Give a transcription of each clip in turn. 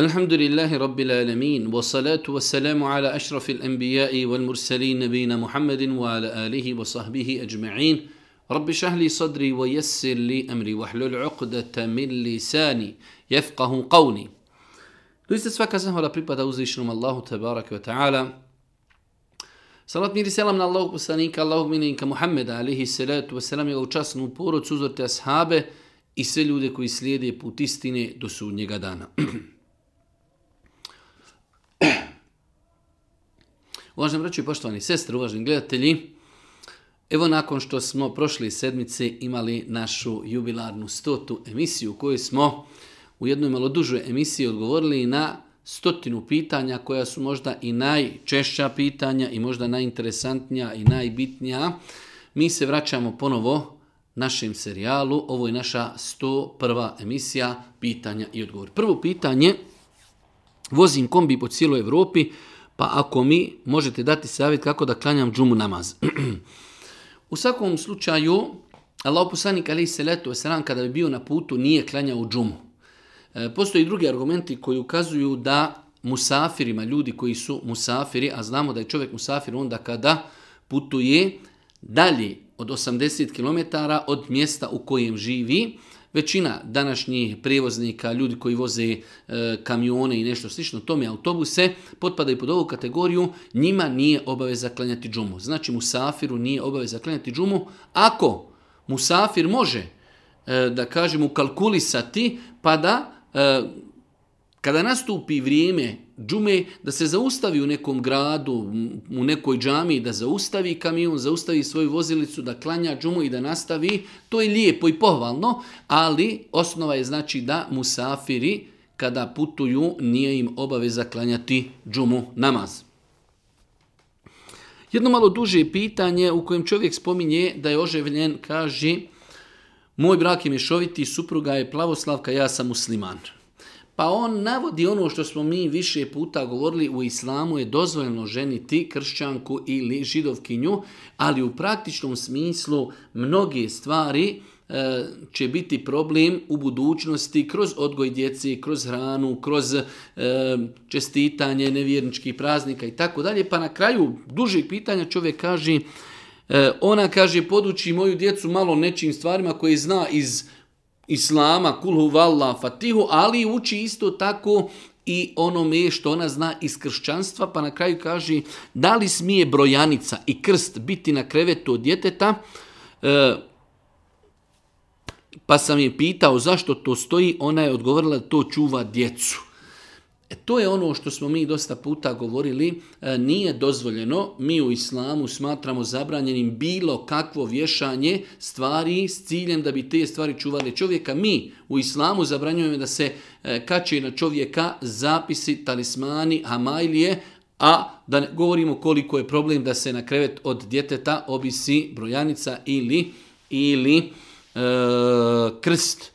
الحمد لله رب العالمين والصلاة والسلام على أشرف الأنبياء والمرسلين نبينا محمد وعلى آله وصحبه أجمعين رب اشرح لي صدري ويسر لي أمري واحلل عقدة من لساني يفقه قولي Doista svaka zahvala pripada uzvišenom Allahu tabaraka wa ta'ala. Salat mir i selam na Allahog poslanika, Allahog minenika Muhammeda, alihi salatu wa selam, je učasnu porodcu, uzorte ashabe i sve ljude koji slijede put istine do sudnjega dana. Uvažen braću i poštovani sestre, uvaženi gledatelji, evo nakon što smo prošli sedmice imali našu jubilarnu stotu emisiju u kojoj smo u jednoj malo dužoj emisiji odgovorili na stotinu pitanja koja su možda i najčešća pitanja i možda najinteresantnija i najbitnija, mi se vraćamo ponovo našem serijalu. Ovo je naša 101. emisija pitanja i odgovor. Prvo pitanje, vozim kombi po cijeloj Evropi, pa ako mi možete dati savjet kako da klanjam džumu namaz. u svakom slučaju, Allah poslanik alaih salatu wasalam kada bi bio na putu nije klanjao džumu. E, postoji drugi argumenti koji ukazuju da musafirima, ljudi koji su musafiri, a znamo da je čovjek musafir onda kada putuje dalje od 80 km od mjesta u kojem živi, većina današnjih prevoznika, ljudi koji voze e, kamione i nešto slično tome autobuse, potpadaju pod ovu kategoriju, njima nije obaveza klanjati džumu. Znači, Musafiru nije obaveza klanjati džumu. Ako Musafir može, e, da kažem, ukalkulisati, pa da, e, kada nastupi vrijeme džume, da se zaustavi u nekom gradu, u nekoj džami, da zaustavi kamion, zaustavi svoju vozilicu, da klanja džumu i da nastavi, to je lijepo i pohvalno, ali osnova je znači da musafiri kada putuju nije im obaveza klanjati džumu namaz. Jedno malo duže pitanje u kojem čovjek spominje da je oževljen, kaže Moj brak je mešoviti, supruga je plavoslavka, ja sam musliman. Pa on navodi ono što smo mi više puta govorili, u islamu je dozvoljeno ženiti kršćanku ili židovkinju, ali u praktičnom smislu mnoge stvari e, će biti problem u budućnosti kroz odgoj djeci, kroz hranu, kroz e, čestitanje nevjerničkih praznika i tako dalje. Pa na kraju dužeg pitanja čovjek kaže, e, ona kaže, podući moju djecu malo nečim stvarima koje zna iz islama, kulhu valla fatihu, ali uči isto tako i ono me što ona zna iz kršćanstva, pa na kraju kaže da li smije brojanica i krst biti na krevetu od djeteta, e, pa sam je pitao zašto to stoji, ona je odgovorila da to čuva djecu. E to je ono što smo mi dosta puta govorili, e, nije dozvoljeno, mi u islamu smatramo zabranjenim bilo kakvo vješanje stvari s ciljem da bi te stvari čuvali čovjeka. Mi u islamu zabranjujemo da se e, kače na čovjeka zapisi, talismani, hamajlije, a da ne govorimo koliko je problem da se na krevet od djeteta obisi brojanica ili, ili e, krst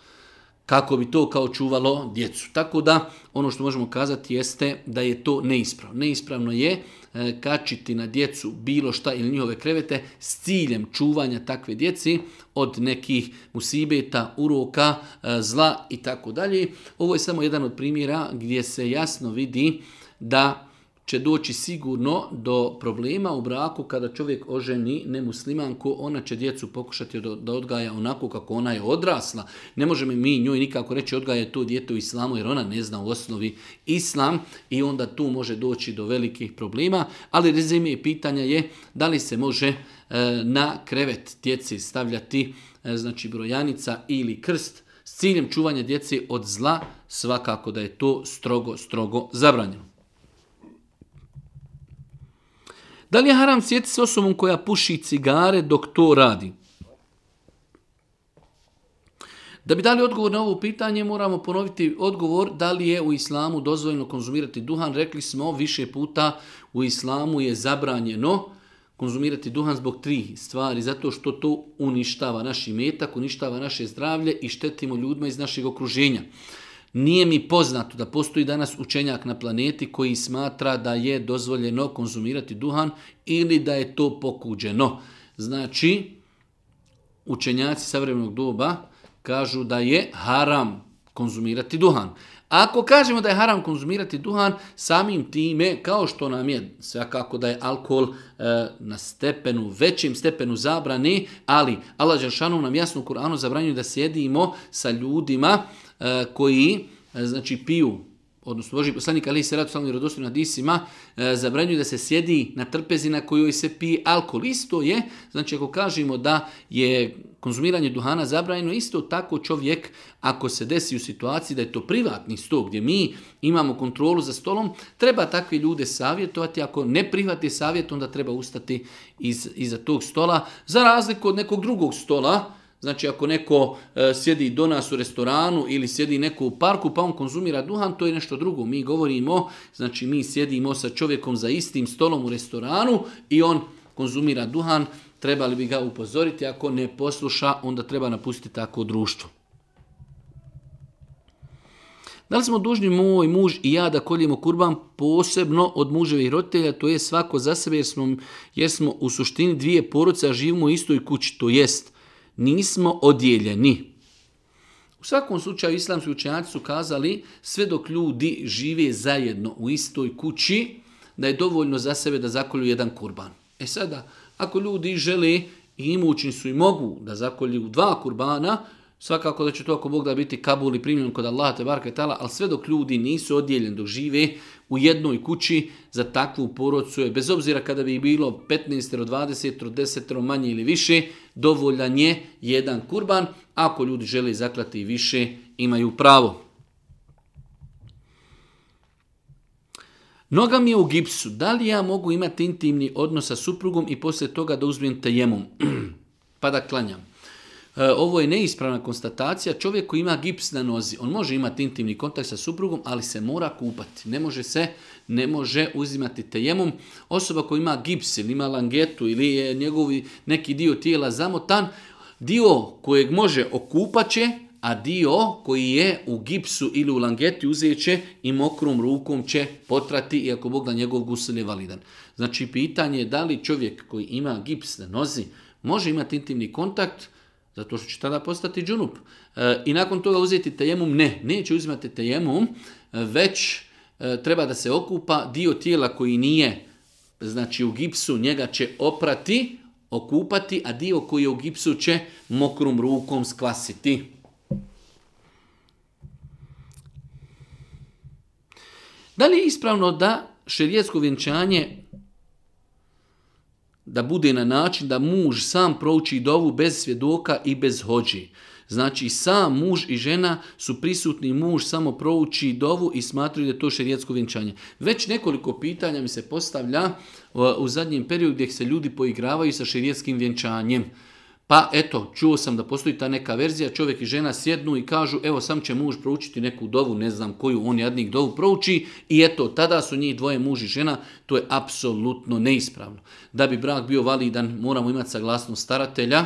kako bi to kao čuvalo djecu. Tako da ono što možemo kazati jeste da je to neispravno. Neispravno je e, kačiti na djecu bilo šta ili njihove krevete s ciljem čuvanja takve djeci od nekih musibeta, uroka, e, zla i tako dalje. Ovo je samo jedan od primjera gdje se jasno vidi da će doći sigurno do problema u braku kada čovjek oženi nemuslimanku, ona će djecu pokušati da odgaja onako kako ona je odrasla. Ne možemo mi njoj nikako reći odgaja to djeto u islamu jer ona ne zna u osnovi islam i onda tu može doći do velikih problema. Ali rezime pitanja je da li se može e, na krevet djeci stavljati e, znači brojanica ili krst s ciljem čuvanja djeci od zla, svakako da je to strogo, strogo zabranjeno. Da li je haram sjeti s osobom koja puši cigare dok to radi? Da bi dali odgovor na ovo pitanje, moramo ponoviti odgovor da li je u islamu dozvoljeno konzumirati duhan. Rekli smo više puta u islamu je zabranjeno konzumirati duhan zbog tri stvari, zato što to uništava naši metak, uništava naše zdravlje i štetimo ljudima iz našeg okruženja. Nije mi poznato da postoji danas učenjak na planeti koji smatra da je dozvoljeno konzumirati duhan ili da je to pokuđeno. Znači, učenjaci savremenog doba kažu da je haram konzumirati duhan. Ako kažemo da je haram konzumirati duhan, samim time, kao što nam je svakako da je alkohol e, na stepenu, većim stepenu zabrani, ali Allah Žešanu nam jasno u Kur'anu zabranjuje da sjedimo sa ljudima E, koji e, znači piju odnosno Boži poslanik Ali se radu samim rodostim hadisima, e, zabranjuju da se sjedi na trpezi na kojoj se pije alkohol. Isto je, znači ako kažemo da je konzumiranje duhana zabranjeno, isto tako čovjek ako se desi u situaciji da je to privatni sto gdje mi imamo kontrolu za stolom, treba takve ljude savjetovati. Ako ne prihvati savjet, onda treba ustati iz, iza tog stola. Za razliku od nekog drugog stola, Znači ako neko e, sjedi do nas u restoranu ili sjedi neko u parku pa on konzumira duhan, to je nešto drugo. Mi govorimo, znači mi sjedimo sa čovjekom za istim stolom u restoranu i on konzumira duhan, trebali bi ga upozoriti, ako ne posluša, onda treba napustiti tako društvo. Da li smo dužni moj muž i ja da koljemo kurban posebno od muževih roditelja, to je svako za sebe jer smo, jer smo u suštini dvije poruce, a živimo u istoj kući, to jest nismo odjeljeni. U svakom slučaju islamski učenjaci su kazali sve dok ljudi žive zajedno u istoj kući da je dovoljno za sebe da zakolju jedan kurban. E sada, ako ljudi žele i imućni su i mogu da zakolju dva kurbana, Svakako da će to ako Bog da biti kabul i primljen kod Allaha te barka tala, ali sve dok ljudi nisu odjeljeni, dok žive u jednoj kući za takvu porodcu je, bez obzira kada bi bilo 15, 20, 10-ero manje ili više, dovoljan je jedan kurban, ako ljudi žele zaklati više, imaju pravo. Noga mi je u gipsu. Da li ja mogu imati intimni odnos sa suprugom i poslije toga da uzmijem tajemom pa da klanjam? E, ovo je neispravna konstatacija, čovjek koji ima gips na nozi, on može imati intimni kontakt sa suprugom, ali se mora kupati, ne može se, ne može uzimati tejemom. Osoba koja ima gips ili ima langetu ili je njegovi neki dio tijela zamotan, dio kojeg može okupat će, a dio koji je u gipsu ili u langeti uzet će i mokrom rukom će potrati, iako Bog da njegov gusel je validan. Znači, pitanje je da li čovjek koji ima gips na nozi može imati intimni kontakt, zato što će tada postati džunup. E, I nakon toga uzeti tejemum, ne, neće uzimati tejemum, već e, treba da se okupa dio tijela koji nije, znači u gipsu, njega će oprati, okupati, a dio koji je u gipsu će mokrom rukom skvasiti. Da li je ispravno da šerijetsko vjenčanje da bude na način da muž sam prouči dovu bez svjedoka i bez hođi. Znači sam muž i žena su prisutni muž samo prouči dovu i smatruju da to šerijetsko vjenčanje. Već nekoliko pitanja mi se postavlja u zadnjem periodu gdje se ljudi poigravaju sa šerijetskim vjenčanjem. Pa eto, čuo sam da postoji ta neka verzija, čovjek i žena sjednu i kažu, evo sam će muž proučiti neku dovu, ne znam koju on jadnik dovu prouči, i eto, tada su njih dvoje muž i žena, to je apsolutno neispravno. Da bi brak bio validan, moramo imati saglasnost staratelja,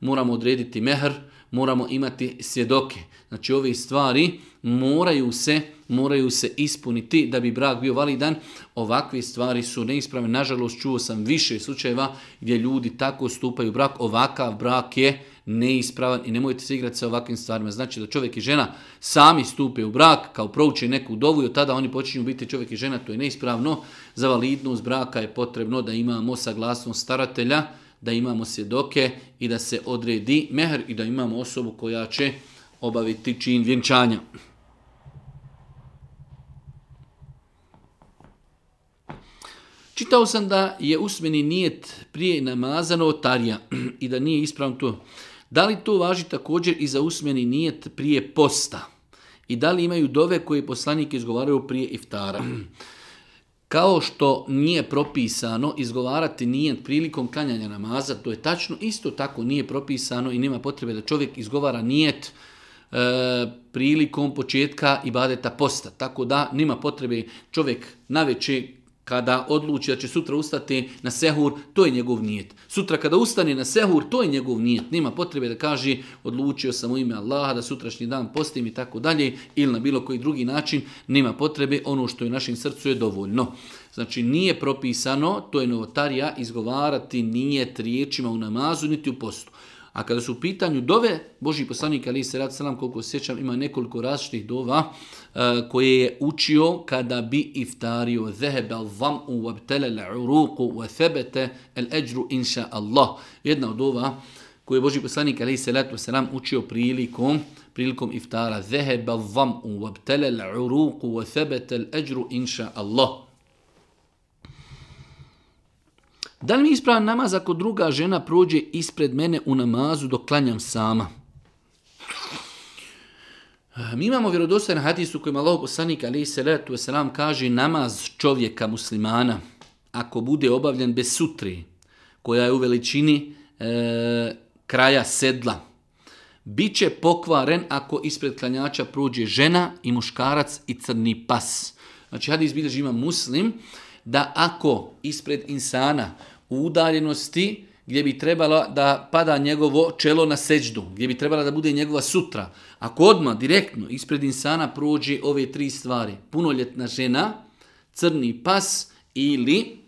moramo odrediti mehr, moramo imati sjedoke. Znači, ove stvari moraju se moraju se ispuniti da bi brak bio validan. Ovakve stvari su neisprave. Nažalost, čuo sam više slučajeva gdje ljudi tako stupaju brak. Ovakav brak je neispravan i nemojte se igrati sa ovakvim stvarima. Znači da čovjek i žena sami stupe u brak kao prouče neku dovu i od tada oni počinju biti čovjek i žena. To je neispravno. Za validnost braka je potrebno da imamo saglasnost staratelja, da imamo svjedoke i da se odredi meher i da imamo osobu koja će obaviti čin vjenčanja. Čitao sam da je usmeni nijet prije namaza notarija i da nije ispravno to. Da li to važi također i za usmeni nijet prije posta? I da li imaju dove koje poslanike izgovaraju prije iftara? Kao što nije propisano izgovarati nijet prilikom klanjanja namaza, to je tačno, isto tako nije propisano i nema potrebe da čovjek izgovara nijet e, prilikom početka ibadeta posta. Tako da nema potrebe čovjek na večer kada odluči da će sutra ustati na sehur, to je njegov nijet. Sutra kada ustane na sehur, to je njegov nijet. Nema potrebe da kaže odlučio sam u ime Allaha da sutrašnji dan postim i tako dalje ili na bilo koji drugi način, nema potrebe, ono što je u našem srcu je dovoljno. Znači nije propisano, to je novotarija, izgovarati nijet riječima u namazu niti u postu. A kada su u pitanju dove, Boži poslanik Ali se rad salam, koliko sjećam, ima nekoliko različitih dova uh, koje je učio kada bi iftario zehebe al vam'u wa btele la uruku wa thebete el eđru inša Allah. Jedna od dova koje je Boži poslanik Ali se rad salam učio prilikom prilikom iftara zehebe al vam'u wa btele la uruku wa thebete el eđru inša Allah. Da li mi ispravan namaz ako druga žena prođe ispred mene u namazu dok klanjam sama? Mi imamo vjerodostajan hadis u kojem Allah poslanik ali se letu selam kaže namaz čovjeka muslimana ako bude obavljen bez sutri koja je u veličini e, kraja sedla biće pokvaren ako ispred klanjača prođe žena i muškarac i crni pas. Znači hadis bilježi ima muslim. E, da ako ispred insana u udaljenosti gdje bi trebala da pada njegovo čelo na seđdu, gdje bi trebala da bude njegova sutra, ako odma direktno ispred insana prođe ove tri stvari, punoljetna žena, crni pas ili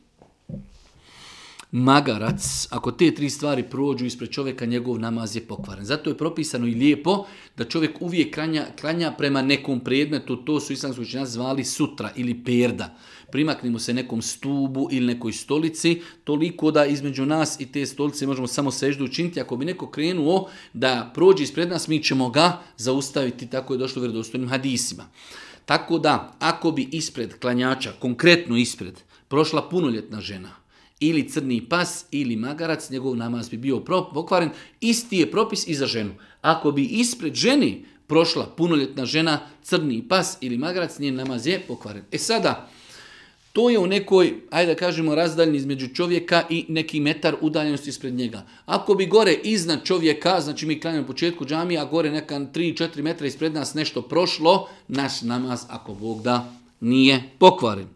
magarac, ako te tri stvari prođu ispred čovjeka, njegov namaz je pokvaren. Zato je propisano i lijepo da čovjek uvijek kranja, kranja prema nekom predmetu, to su islamski učinjaci zvali sutra ili perda primakni mu se nekom stubu ili nekoj stolici, toliko da između nas i te stolice možemo samo seždu učiniti. Ako bi neko krenuo da prođe ispred nas, mi ćemo ga zaustaviti, tako je došlo u vredostojnim hadisima. Tako da, ako bi ispred klanjača, konkretno ispred, prošla punoljetna žena, ili crni pas, ili magarac, njegov namaz bi bio pokvaren, isti je propis i za ženu. Ako bi ispred ženi prošla punoljetna žena, crni pas ili magarac, njen namaz je pokvaren. E sada, To je u nekoj, ajde da kažemo, razdaljni između čovjeka i neki metar udaljenosti ispred njega. Ako bi gore iznad čovjeka, znači mi klanjamo početku džamije, a gore neka 3-4 metra ispred nas nešto prošlo, naš namaz, ako Bog da, nije pokvaren.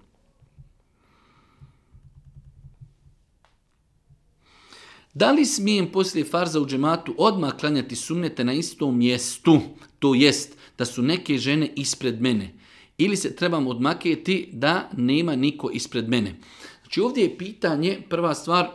Da li smijem poslije farza u džematu odmah klanjati sumnete na istom mjestu, to jest da su neke žene ispred mene, ili se trebam odmaketi da nema niko ispred mene. Znači ovdje je pitanje, prva stvar,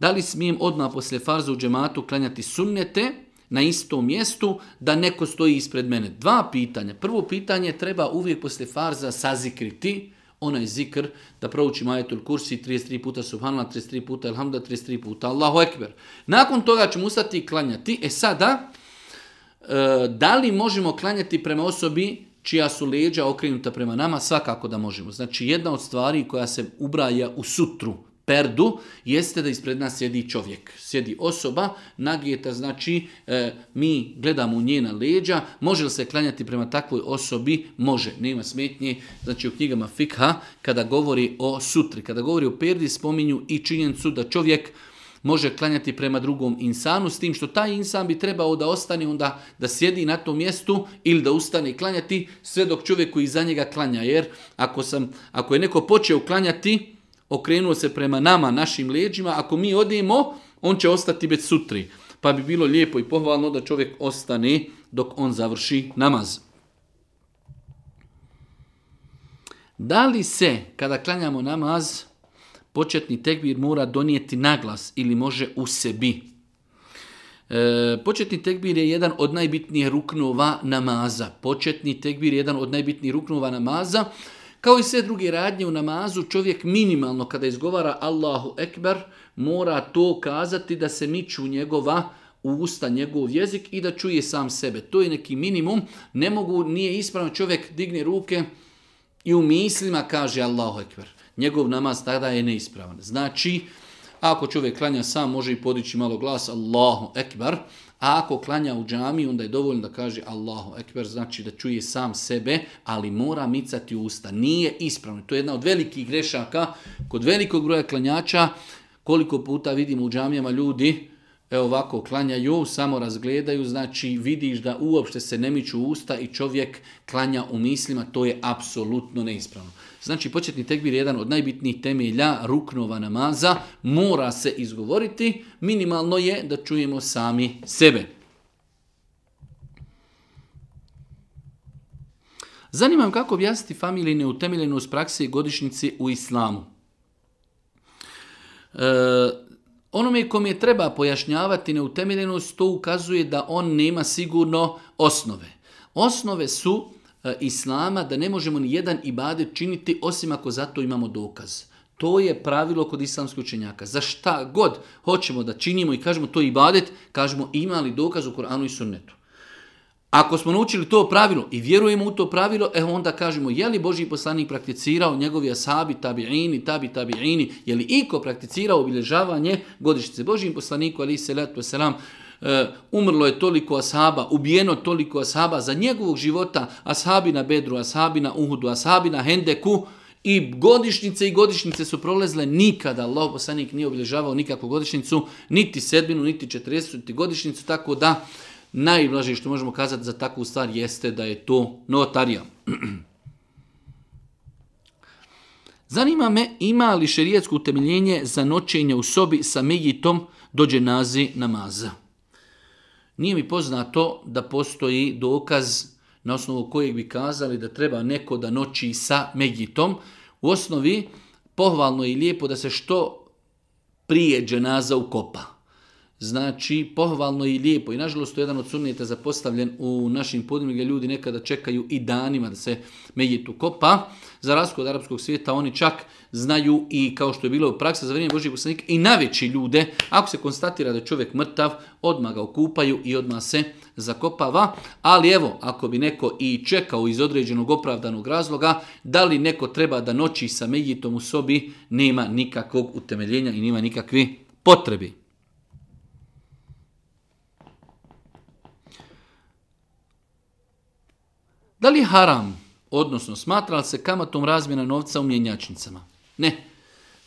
da li smijem odmah poslije farza u džematu klanjati sunnete na istom mjestu da neko stoji ispred mene. Dva pitanja. Prvo pitanje treba uvijek poslije farza sazikriti onaj zikr da provuči majetul kursi 33 puta subhanla, 33 puta ilhamda, 33 puta Allahu ekber. Nakon toga ćemo ustati i klanjati. E sada, e, da li možemo klanjati prema osobi čija su leđa okrenuta prema nama, svakako da možemo. Znači, jedna od stvari koja se ubraja u sutru, perdu, jeste da ispred nas sjedi čovjek, sjedi osoba, nagijeta, znači, e, mi gledamo u njena leđa, može li se klanjati prema takvoj osobi? Može, nema smetnje. Znači, u knjigama Fikha, kada govori o sutri, kada govori o perdi, spominju i činjencu da čovjek, može klanjati prema drugom insanu, s tim što taj insan bi trebao da ostane onda da sjedi na tom mjestu ili da ustane klanjati sve dok čovjek koji za njega klanja. Jer ako, sam, ako je neko počeo klanjati, okrenuo se prema nama, našim leđima, ako mi odemo, on će ostati već sutri. Pa bi bilo lijepo i pohvalno da čovjek ostane dok on završi namaz. Da li se, kada klanjamo namaz, početni tekbir mora donijeti naglas ili može u sebi. E, početni tekbir je jedan od najbitnijih ruknova namaza. Početni tekbir je jedan od najbitnijih ruknova namaza. Kao i sve druge radnje u namazu, čovjek minimalno kada izgovara Allahu Ekber, mora to kazati da se miču njegova u usta njegov jezik i da čuje sam sebe. To je neki minimum. Ne mogu, nije ispravno čovjek digne ruke i u mislima kaže Allahu Ekber njegov namaz tada je neispravan. Znači, ako čovjek klanja sam, može i podići malo glas Allahu Ekber, a ako klanja u džami, onda je dovoljno da kaže Allahu Ekber, znači da čuje sam sebe, ali mora micati usta. Nije ispravno. To je jedna od velikih grešaka kod velikog broja klanjača. Koliko puta vidimo u džamijama ljudi, evo ovako, klanjaju, samo razgledaju, znači vidiš da uopšte se ne miču usta i čovjek klanja u mislima, to je apsolutno neispravno. Znači, početni tekbir je jedan od najbitnijih temelja ruknova namaza. Mora se izgovoriti, minimalno je da čujemo sami sebe. Zanimam kako objasniti familiju neutemeljenost prakse godišnjice u islamu. E, onome kom je treba pojašnjavati neutemeljenost, to ukazuje da on nema sigurno osnove. Osnove su E, islama da ne možemo ni jedan ibadet činiti osim ako zato imamo dokaz. To je pravilo kod islamskih učenjaka. Za šta god hoćemo da činimo i kažemo to ibadet, kažemo imali dokaz u Koranu i Sunnetu. Ako smo naučili to pravilo i vjerujemo u to pravilo, e onda kažemo je li Boži poslanik prakticirao njegovi asabi, tabi'ini, tabi, tabi'ini, je li iko prakticirao obilježavanje godišnjice Božijim poslaniku, ali i salatu wasalam, E, umrlo je toliko ashaba, ubijeno toliko ashaba za njegovog života, ashabi na Bedru, ashabi na Uhudu, ashabi na Hendeku, i godišnjice i godišnjice su prolezle, nikada Allah poslanik nije obilježavao nikakvu godišnjicu, niti sedminu, niti četiresetiti godišnjicu, tako da najblažije što možemo kazati za takvu stvar jeste da je to notarija. Zanima me ima li šerijetsko utemeljenje za noćenje u sobi sa migitom dođe nazi namaza nije mi poznato da postoji dokaz na osnovu kojeg bi kazali da treba neko da noći sa Megitom. U osnovi, pohvalno i lijepo da se što prije dženaza ukopa. kopa znači pohvalno i lijepo. I nažalost to je jedan od sunnijeta zapostavljen u našim podnjima gdje ljudi nekada čekaju i danima da se medjetu kopa. Za razliku od arapskog svijeta oni čak znaju i kao što je bilo u praksa za vrijeme Božijeg poslanika i naveći ljude, ako se konstatira da čovjek mrtav, odmah ga okupaju i odmah se zakopava. Ali evo, ako bi neko i čekao iz određenog opravdanog razloga, da li neko treba da noći sa medjetom u sobi, nema nikakvog utemeljenja i nema nikakve potrebe. Da li haram, odnosno smatra se kamatom razmjena novca u mjenjačnicama? Ne.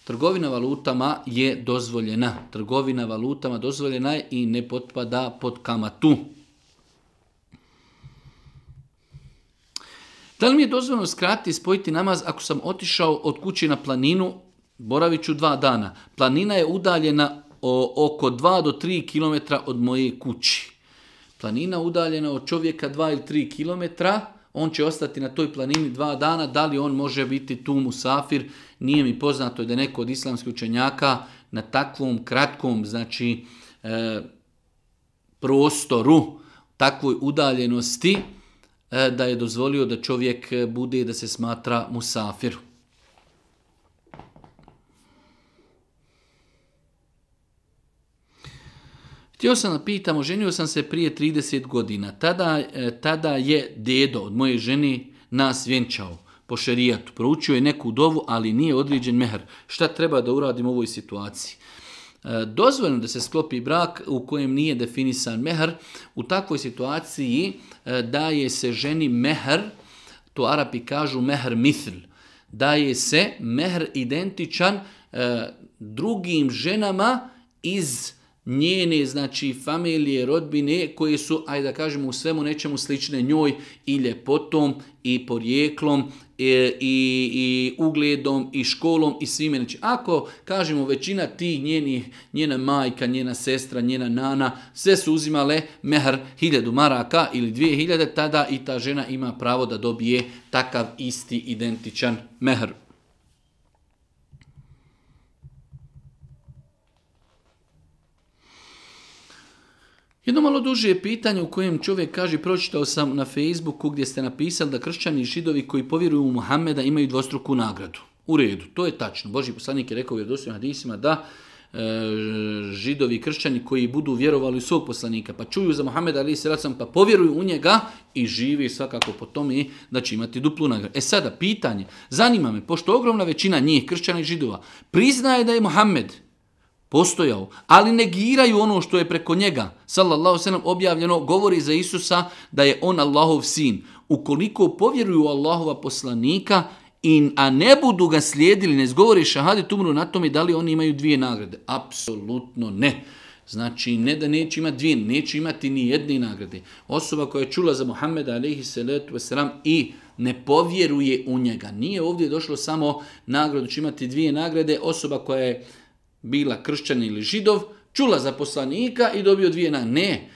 Trgovina valutama je dozvoljena. Trgovina valutama dozvoljena je i ne potpada pod kamatu. Da li mi je dozvoljeno skratiti i spojiti namaz ako sam otišao od kuće na planinu, boraviću dva dana. Planina je udaljena o, oko 2 do 3 km od moje kući. Planina udaljena od čovjeka 2 ili 3 kilometra, on će ostati na toj planini dva dana, da li on može biti tu musafir, nije mi poznato da neko od islamskih učenjaka na takvom kratkom znači, e, prostoru, takvoj udaljenosti, e, da je dozvolio da čovjek bude i da se smatra musafiru. Htio sam da pitam, oženio sam se prije 30 godina. Tada, e, tada je dedo od moje žene nas vjenčao po šerijatu. Proučio je neku dovu, ali nije određen mehr. Šta treba da uradim u ovoj situaciji? E, Dozvoljno da se sklopi brak u kojem nije definisan mehr. U takvoj situaciji e, daje se ženi mehr, to Arapi kažu mehr mithl, daje se mehr identičan drugim ženama iz Hrvatska njene, znači, familije, rodbine, koje su, ajde da kažemo, u svemu nečemu slične njoj i ljepotom i porijeklom e, i, i ugledom i školom i svime. Znači, ako, kažemo, većina ti njeni, njena majka, njena sestra, njena nana, sve su uzimale mehr hiljadu maraka ili dvije hiljade, tada i ta žena ima pravo da dobije takav isti identičan mehr. Jedno malo duže je pitanje u kojem čovjek kaže, pročitao sam na Facebooku gdje ste napisali da kršćani i židovi koji povjeruju u Muhammeda imaju dvostruku nagradu. U redu, to je tačno. Boži poslanik je rekao u vjerovostljivim hadisima da e, židovi i kršćani koji budu vjerovali u svog poslanika, pa čuju za Muhammeda ali se racom, pa povjeruju u njega i živi svakako po tome da će imati duplu nagradu. E sada, pitanje, zanima me, pošto ogromna većina njih, kršćana i židova, priznaje da je Muhammed postojao, ali negiraju ono što je preko njega, sallallahu sallam, objavljeno, govori za Isusa da je on Allahov sin. Ukoliko povjeruju Allahova poslanika, in, a ne budu ga slijedili, ne zgovori šahadit umru na tome da li oni imaju dvije nagrade. Apsolutno ne. Znači, ne da neće imati dvije, neće imati ni jedne nagrade. Osoba koja je čula za Mohameda, alaihi salatu wasalam, i ne povjeruje u njega. Nije ovdje došlo samo nagradu, će imati dvije nagrade. Osoba koja je bila kršćan ili židov, čula za poslanika i dobio dvije na ne.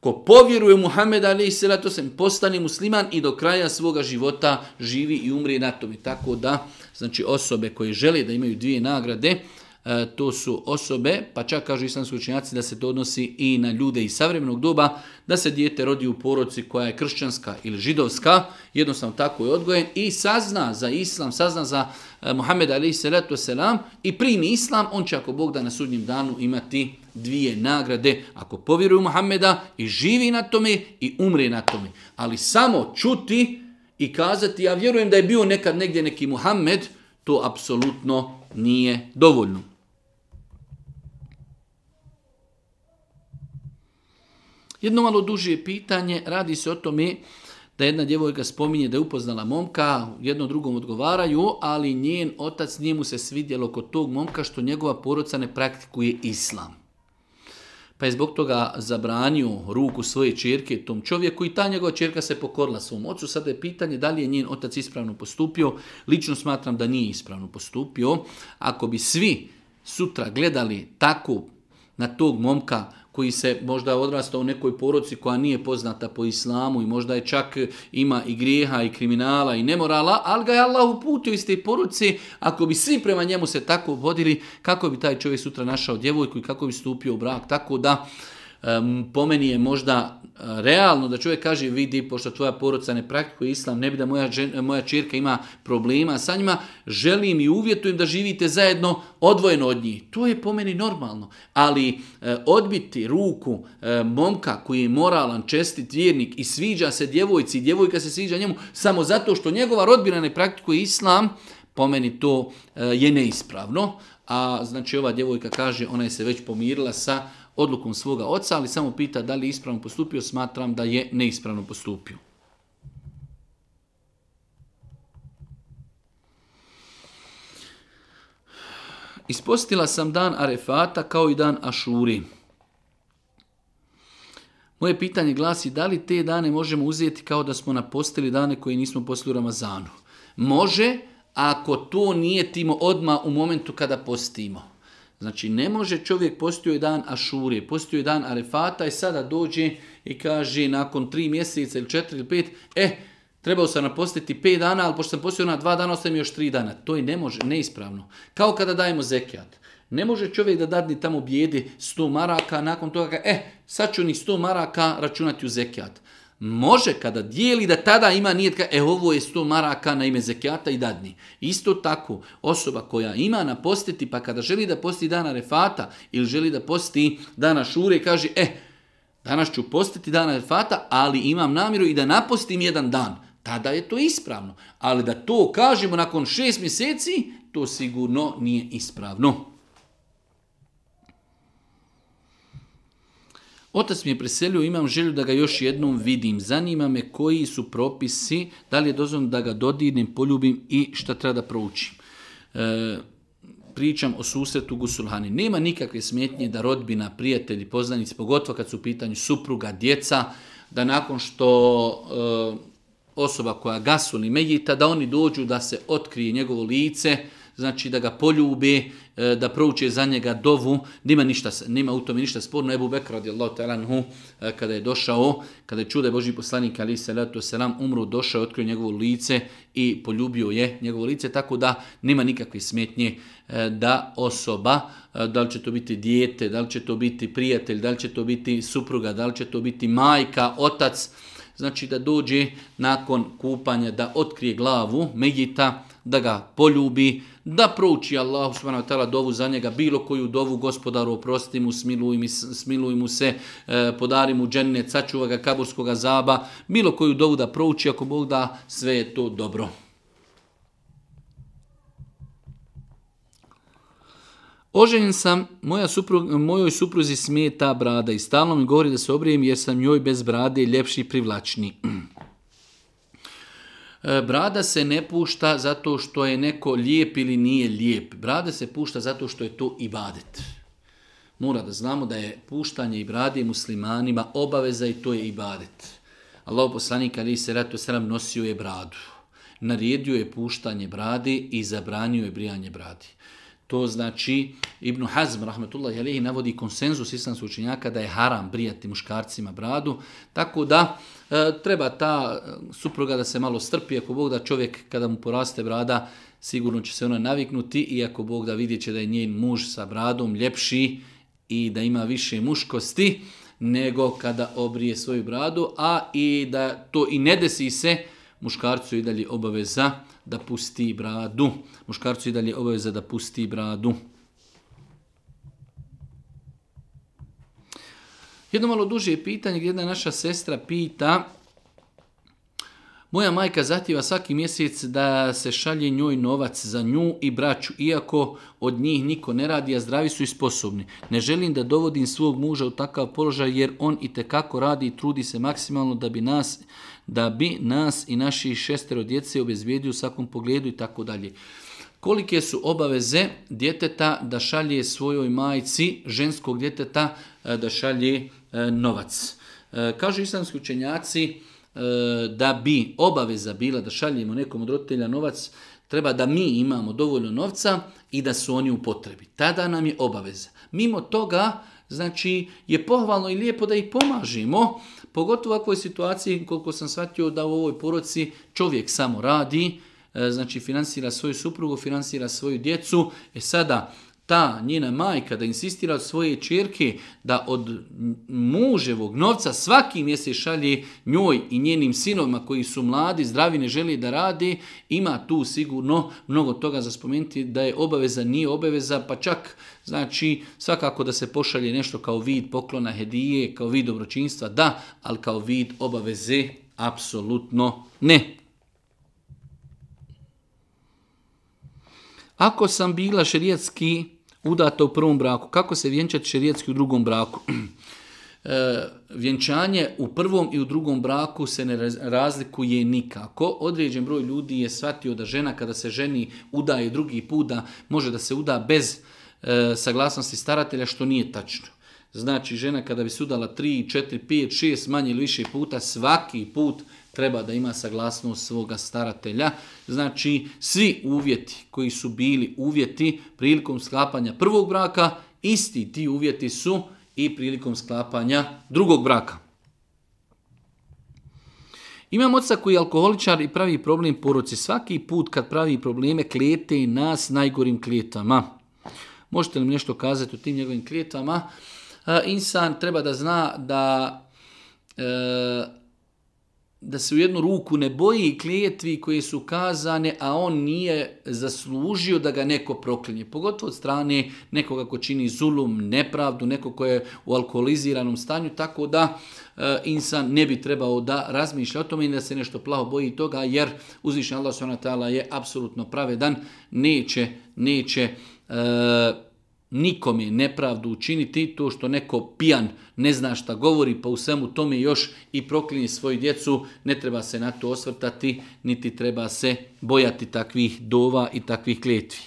Ko povjeruje Muhammed ali se to sem postane musliman i do kraja svoga života živi i umri na tome. Tako da, znači osobe koje žele da imaju dvije nagrade, E, to su osobe, pa čak kažu islamski učenjaci da se to odnosi i na ljude iz savremenog doba, da se dijete rodi u poroci koja je kršćanska ili židovska, jednostavno tako je odgojen, i sazna za islam, sazna za e, Muhammed alaihi salatu selam i primi islam, on će ako Bog da na sudnjem danu imati dvije nagrade, ako povjeruje Muhammeda i živi na tome i umre na tome. Ali samo čuti i kazati, ja vjerujem da je bio nekad negdje neki Muhammed, to apsolutno nije dovoljno. Jedno malo duže pitanje radi se o tome da jedna djevojka spominje da je upoznala momka, jednom drugom odgovaraju, ali njen otac njemu se svidjelo kod tog momka što njegova poroca ne praktikuje islam. Pa je zbog toga zabranio ruku svoje čirke tom čovjeku i ta njegova čirka se pokorila svom ocu. Sada je pitanje da li je njen otac ispravno postupio. Lično smatram da nije ispravno postupio. Ako bi svi sutra gledali tako na tog momka, koji se možda odrasta u nekoj poroci koja nije poznata po islamu i možda je čak ima i grijeha i kriminala i nemorala, ali ga je Allah uputio iz te poroci, ako bi svi prema njemu se tako vodili, kako bi taj čovjek sutra našao djevojku i kako bi stupio u brak, tako da... Uh, pomeni je možda eh, realno da čovjek kaže vidi pošto tvoja poroca ne praktikuje islam ne bi da moja, žen, moja čirka ima problema sa njima, želim i uvjetujem da živite zajedno odvojeno od njih to je pomeni normalno ali e, odbiti ruku e, momka koji je moralan, čestit vjernik i sviđa se djevojci i djevojka se sviđa njemu samo zato što njegova rodbina ne praktikuje islam pomeni to e, je neispravno a znači ova djevojka kaže ona je se već pomirila sa odlukom svoga oca, ali samo pita da li je ispravno postupio, smatram da je neispravno postupio. Ispostila sam dan Arefata kao i dan Ašuri. Moje pitanje glasi da li te dane možemo uzeti kao da smo napostili dane koje nismo postili u Ramazanu. Može, ako to nije timo odma u momentu kada postimo. Znači, ne može čovjek postio dan Ašurije, postio dan Arefata i sada dođe i kaže nakon tri mjeseca ili četiri ili pet, eh, trebao sam napostiti pet dana, ali pošto sam postio na dva dana, ostavim još tri dana. To je ne može, neispravno. Kao kada dajemo zekijat. Ne može čovjek da dadni tamo bijedi 100 maraka, nakon toga ga, eh, sad ću ni 100 maraka računati u zekijat. Može kada dijeli da tada ima nijed kada, e ovo je 100 maraka na ime zekijata i dadni. Isto tako osoba koja ima na posteti pa kada želi da posti dana refata ili želi da posti dana šure kaže e danas ću postiti dana refata ali imam namjeru i da napostim jedan dan. Tada je to ispravno. Ali da to kažemo nakon 6 mjeseci to sigurno nije ispravno. Otac mi je preselio, imam želju da ga još jednom vidim. Zanima me koji su propisi, da li je dozvan da ga dodirnem, poljubim i šta treba da proučim. E, pričam o susretu Gusulhani. Nema nikakve smetnje da rodbina, prijatelji, poznanici, pogotovo kad su u pitanju supruga, djeca, da nakon što e, osoba koja gasuli medjita, da oni dođu da se otkrije njegovo lice, znači da ga poljube, e, da prouče za njega dovu, nima, ništa, nima u tome ništa sporno. Ebu Bekr radijallahu talanhu, e, kada je došao, kada je čuo da je Boži poslanik, ali se letu selam, umru, došao je, otkrio njegovo lice i poljubio je njegovo lice, tako da nima nikakve smetnje e, da osoba, da li će to biti dijete, da li će to biti prijatelj, da li će to biti supruga, da li će to biti majka, otac, Znači da dođe nakon kupanja, da otkrije glavu Megita, da ga poljubi, da prouči Allah subhanahu wa ta'ala dovu za njega, bilo koju dovu gospodaru oprosti mu, smiluj mu, smiluj mu se, e, podari mu dženne, sačuva ga kaburskog zaba, bilo koju dovu da prouči, ako Bog da, sve je to dobro. Oženjen sam, moja suprug, mojoj supruzi smeta brada i stalno mi govori da se obrijem jer sam njoj bez brade ljepši i privlačni. E, brada se ne pušta zato što je neko lijep ili nije lijep. Brada se pušta zato što je to ibadet. Mora da znamo da je puštanje i brade muslimanima obaveza i to je ibadet. Allah poslanik Ali Seratu Sram nosio je bradu. Naredio je puštanje brade i zabranio je brijanje brade. To znači, Ibn Hazm, rahmetullah, jelih, navodi konsenzus islamsku učenjaka da je haram brijati muškarcima bradu, tako da e, treba ta e, supruga da se malo strpi, ako Bog da čovjek kada mu poraste brada, sigurno će se ona naviknuti, iako Bog da vidjet će da je njen muž sa bradom ljepši i da ima više muškosti nego kada obrije svoju bradu, a i da to i ne desi se, muškarcu i dalje obaveza, da pusti bradu. Muškarcu i dalje obaveza da pusti bradu. Jedno malo duže je pitanje gdje jedna naša sestra pita Moja majka zahtjeva svaki mjesec da se šalje njoj novac za nju i braću, iako od njih niko ne radi, a zdravi su i sposobni. Ne želim da dovodim svog muža u takav položaj jer on i kako radi i trudi se maksimalno da bi nas da bi nas i naši šestero djece obezbijedio u svakom pogledu i tako dalje. Kolike su obaveze djeteta da šalje svojoj majici, ženskog djeteta, e, da šalje e, novac? E, kažu islamski učenjaci da bi obaveza bila da šaljemo nekom od roditelja novac, treba da mi imamo dovoljno novca i da su oni u potrebi. Tada nam je obaveza. Mimo toga, znači, je pohvalno i lijepo da ih pomažimo, Pogotovo ako je situacija, koliko sam shvatio da u ovoj poroci čovjek samo radi, e, znači finansira svoju suprugu, finansira svoju djecu, e sada ta njena majka da insistira od svoje čerke da od muževog novca svaki mjesec šalje njoj i njenim sinovima koji su mladi, zdravi, ne želi da radi, ima tu sigurno mnogo toga za spomenuti da je obaveza, nije obaveza, pa čak znači svakako da se pošalje nešto kao vid poklona hedije, kao vid dobročinstva, da, ali kao vid obaveze, apsolutno ne. Ako sam bila šerijatski udata u prvom braku, kako se vjenčati šerijetski u drugom braku? E, vjenčanje u prvom i u drugom braku se ne razlikuje nikako. Određen broj ljudi je shvatio da žena kada se ženi udaje drugi put da može da se uda bez e, saglasnosti staratelja, što nije tačno. Znači, žena kada bi sudala 3, 4, 5, 6, manje ili više puta, svaki put treba da ima saglasnost svoga staratelja. Znači, svi uvjeti koji su bili uvjeti prilikom sklapanja prvog braka, isti ti uvjeti su i prilikom sklapanja drugog braka. Imam oca koji je alkoholičar i pravi problem poroci. Svaki put kad pravi probleme, klijete nas najgorim klijetama. Možete li mi nešto kazati o tim njegovim klijetama? E, insan treba da zna da... E, da se u jednu ruku ne boji klijetvi koje su kazane, a on nije zaslužio da ga neko proklinje. Pogotovo od strane nekoga ko čini zulum, nepravdu, neko ko je u alkoholiziranom stanju, tako da e, insan ne bi trebao da razmišlja o tome i da se nešto plaho boji toga, jer uzvišnja Allah s.a. je apsolutno pravedan, neće, neće e, nikome nepravdu učiniti to što neko pijan ne zna šta govori, pa u svemu tome još i proklini svoju djecu, ne treba se na to osvrtati, niti treba se bojati takvih dova i takvih kljetvi.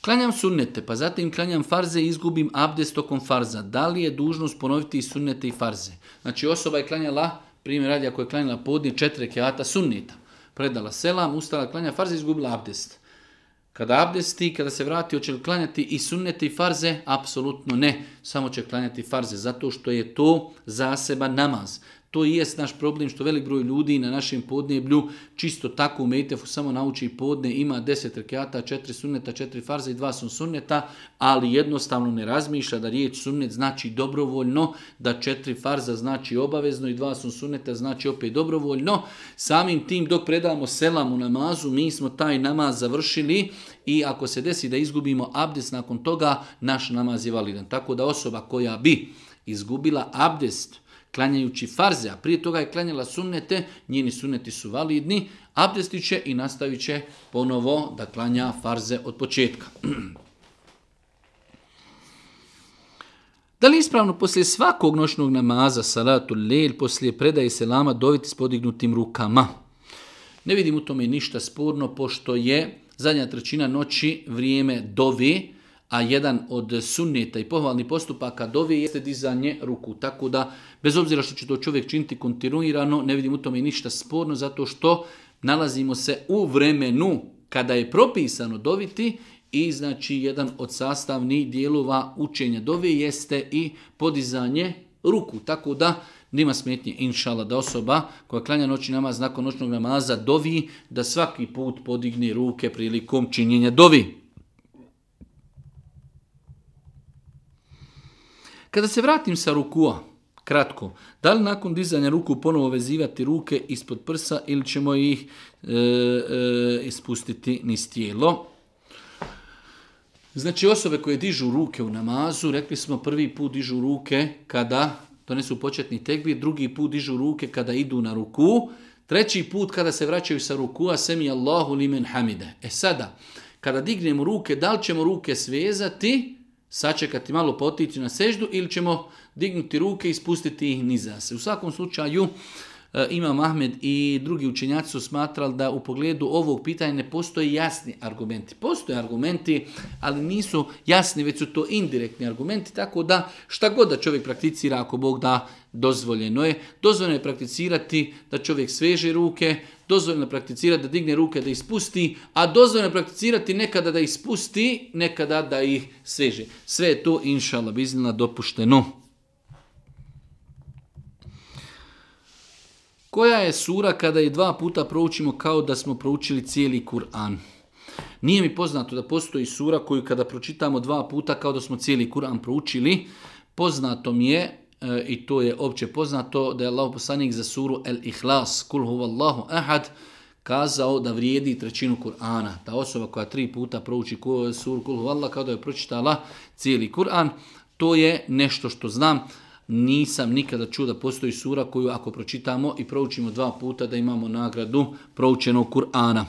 Klanjam sunnete, pa zatim klanjam farze i izgubim abdest tokom farza. Da li je dužnost ponoviti i sunnete i farze? Znači osoba je klanjala, primjer radija koja je klanjala podnije, četiri kjata sunneta. Predala selam, ustala, klanja farze i izgubila abdest kada abdesti, kada se vrati, hoće li klanjati i sunneti farze? Apsolutno ne, samo će klanjati farze, zato što je to zaseba namaz. To i jest naš problem što velik broj ljudi na našem podneblju čisto tako u Mejtefu samo nauči podne, ima 10 rekiata, 4 sunneta, 4 farze i 2 sun sunneta, ali jednostavno ne razmišlja da riječ sunnet znači dobrovoljno, da 4 farza znači obavezno i 2 sun sunneta znači opet dobrovoljno. Samim tim dok predamo selam u namazu, mi smo taj namaz završili i ako se desi da izgubimo abdes nakon toga, naš namaz je validan. Tako da osoba koja bi izgubila abdest klanjajući farze, a prije toga je klanjala sunnete, njeni sunneti su validni, abdestit će i nastavit će ponovo da klanja farze od početka. Da li ispravno poslije svakog noćnog namaza, salatu lel, poslije predaje selama doviti s podignutim rukama? Ne vidim u tome ništa sporno, pošto je zadnja trećina noći vrijeme dove, a jedan od sunneta i pohvalnih postupaka dove jeste dizanje ruku. Tako da, bez obzira što će to čovjek činiti kontinuirano, ne vidim u tome ništa sporno, zato što nalazimo se u vremenu kada je propisano doviti i znači jedan od sastavnih dijelova učenja dove jeste i podizanje ruku. Tako da, Nima smetnje, inšala, da osoba koja klanja noći namaz nakon noćnog namaza dovi da svaki put podigne ruke prilikom činjenja dovi. Kada se vratim sa rukua, kratko, da li nakon dizanja ruku ponovo vezivati ruke ispod prsa ili ćemo ih e, e, ispustiti niz tijelo? Znači osobe koje dižu ruke u namazu, rekli smo prvi put dižu ruke kada donesu početni tekbir, drugi put dižu ruke kada idu na ruku, treći put kada se vraćaju sa ruku, a sem Allahu limen hamide. E sada, kada dignemo ruke, da li ćemo ruke svezati? Znači, sačekati malo potiću na seždu ili ćemo dignuti ruke i spustiti ih niza se. U svakom slučaju e, Imam Ahmed i drugi učenjaci su smatrali da u pogledu ovog pitanja ne postoje jasni argumenti. Postoje argumenti, ali nisu jasni, već su to indirektni argumenti, tako da šta god da čovjek prakticira, ako Bog da, dozvoljeno je. Dozvoljeno je prakticirati da čovjek sveže ruke, dozvoljeno prakticirati da digne ruke da ispusti, a dozvoljeno prakticirati nekada da ispusti, nekada da ih sveže. Sve je to, inša Allah, biznila, dopušteno. Koja je sura kada je dva puta proučimo kao da smo proučili cijeli Kur'an? Nije mi poznato da postoji sura koju kada pročitamo dva puta kao da smo cijeli Kur'an proučili. Poznato mi je e, i to je opće poznato da je Allah poslanik za suru El Ihlas, kul huvallahu ahad, kazao da vrijedi trećinu Kur'ana. Ta osoba koja tri puta prouči suru kul huvallahu kao da je pročitala cijeli Kur'an, to je nešto što znam, nisam nikada čuo da postoji sura koju ako pročitamo i proučimo dva puta da imamo nagradu proučenog Kur'ana.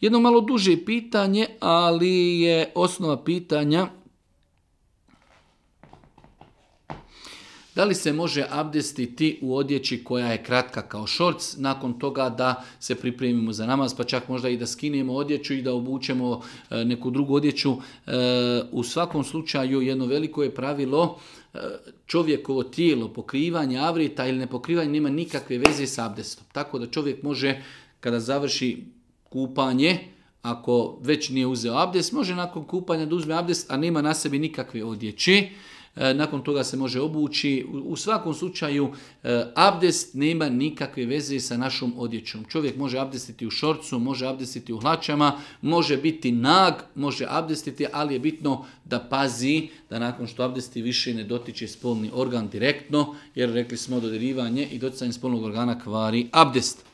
Jedno malo duže pitanje, ali je osnova pitanja Da li se može abdestiti u odjeći koja je kratka kao šorc, nakon toga da se pripremimo za namaz, pa čak možda i da skinemo odjeću i da obučemo e, neku drugu odjeću. E, u svakom slučaju jedno veliko je pravilo, e, čovjekovo tijelo, pokrivanje avrita ili nepokrivanje nema nikakve veze s abdestom. Tako da čovjek može, kada završi kupanje, ako već nije uzeo abdest, može nakon kupanja da uzme abdest, a nema na sebi nikakve odjeće, E, nakon toga se može obući. U svakom slučaju, e, abdest nema nikakve veze sa našom odjećom. Čovjek može abdestiti u šorcu, može abdestiti u hlačama, može biti nag, može abdestiti, ali je bitno da pazi da nakon što abdesti više ne dotiče spolni organ direktno, jer rekli smo dodirivanje i doticanje spolnog organa kvari abdest.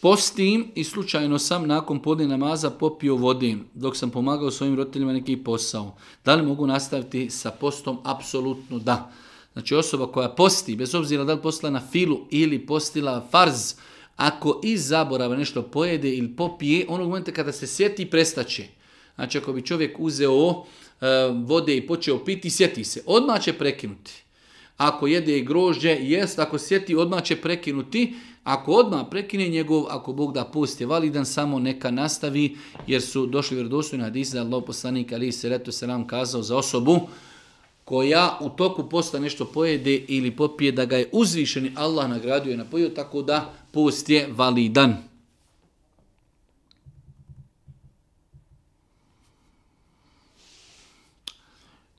Postim i slučajno sam nakon podne namaza popio vode dok sam pomagao svojim roditeljima neki posao. Da li mogu nastaviti sa postom? Apsolutno da. Znači osoba koja posti, bez obzira da li postila na filu ili postila farz, ako iz zaborava nešto pojede ili popije, onog momenta kada se sjeti prestaće. Znači ako bi čovjek uzeo eh, vode i počeo piti, sjeti se. Odmah će prekinuti ako jede i grožđe, jest, ako sjeti, odmah će prekinuti. Ako odmah prekine njegov, ako Bog da post je validan, samo neka nastavi, jer su došli vjerodostojni hadisi da Allah poslanik Ali Seretu se nam kazao za osobu koja u toku posta nešto pojede ili popije, da ga je uzvišeni Allah nagraduje na poju, tako da post je validan.